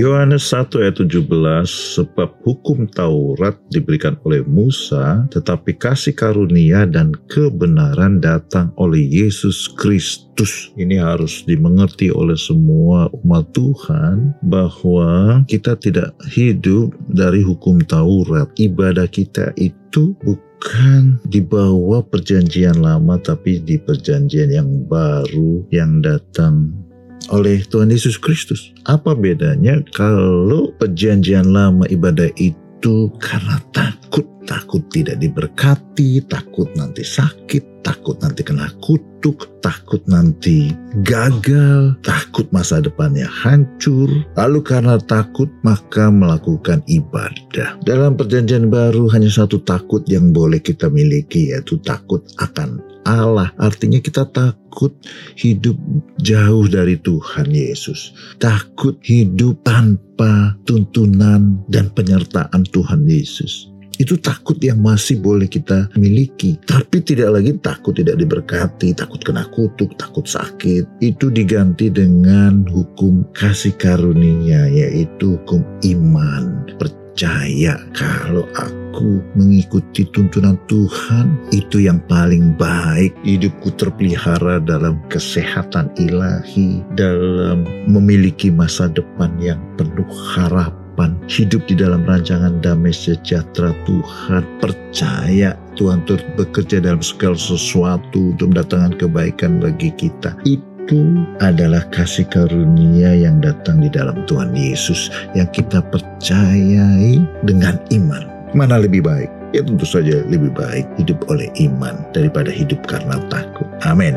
Yohanes 1 ayat 17 sebab hukum Taurat diberikan oleh Musa tetapi kasih karunia dan kebenaran datang oleh Yesus Kristus. Ini harus dimengerti oleh semua umat Tuhan bahwa kita tidak hidup dari hukum Taurat. Ibadah kita itu bukan di bawah perjanjian lama tapi di perjanjian yang baru yang datang oleh Tuhan Yesus Kristus. Apa bedanya kalau perjanjian lama ibadah itu karena takut, takut tidak diberkati, takut nanti sakit, takut nanti kena kutuk, takut nanti gagal, takut masa depannya hancur. Lalu karena takut maka melakukan ibadah. Dalam perjanjian baru hanya satu takut yang boleh kita miliki yaitu takut akan Allah. Artinya kita takut hidup jauh dari Tuhan Yesus. Takut hidup tanpa tuntunan dan penyertaan Tuhan Yesus. Itu takut yang masih boleh kita miliki. Tapi tidak lagi takut tidak diberkati, takut kena kutuk, takut sakit. Itu diganti dengan hukum kasih karunia yaitu hukum iman. Percaya kalau aku aku mengikuti tuntunan Tuhan, itu yang paling baik. Hidupku terpelihara dalam kesehatan ilahi, dalam memiliki masa depan yang penuh harapan. Hidup di dalam rancangan damai sejahtera Tuhan. Percaya Tuhan turut bekerja dalam segala sesuatu untuk mendatangkan kebaikan bagi kita. Itu adalah kasih karunia yang datang di dalam Tuhan Yesus. Yang kita percayai dengan iman Mana lebih baik? Ya tentu saja lebih baik hidup oleh iman daripada hidup karena takut. Amin.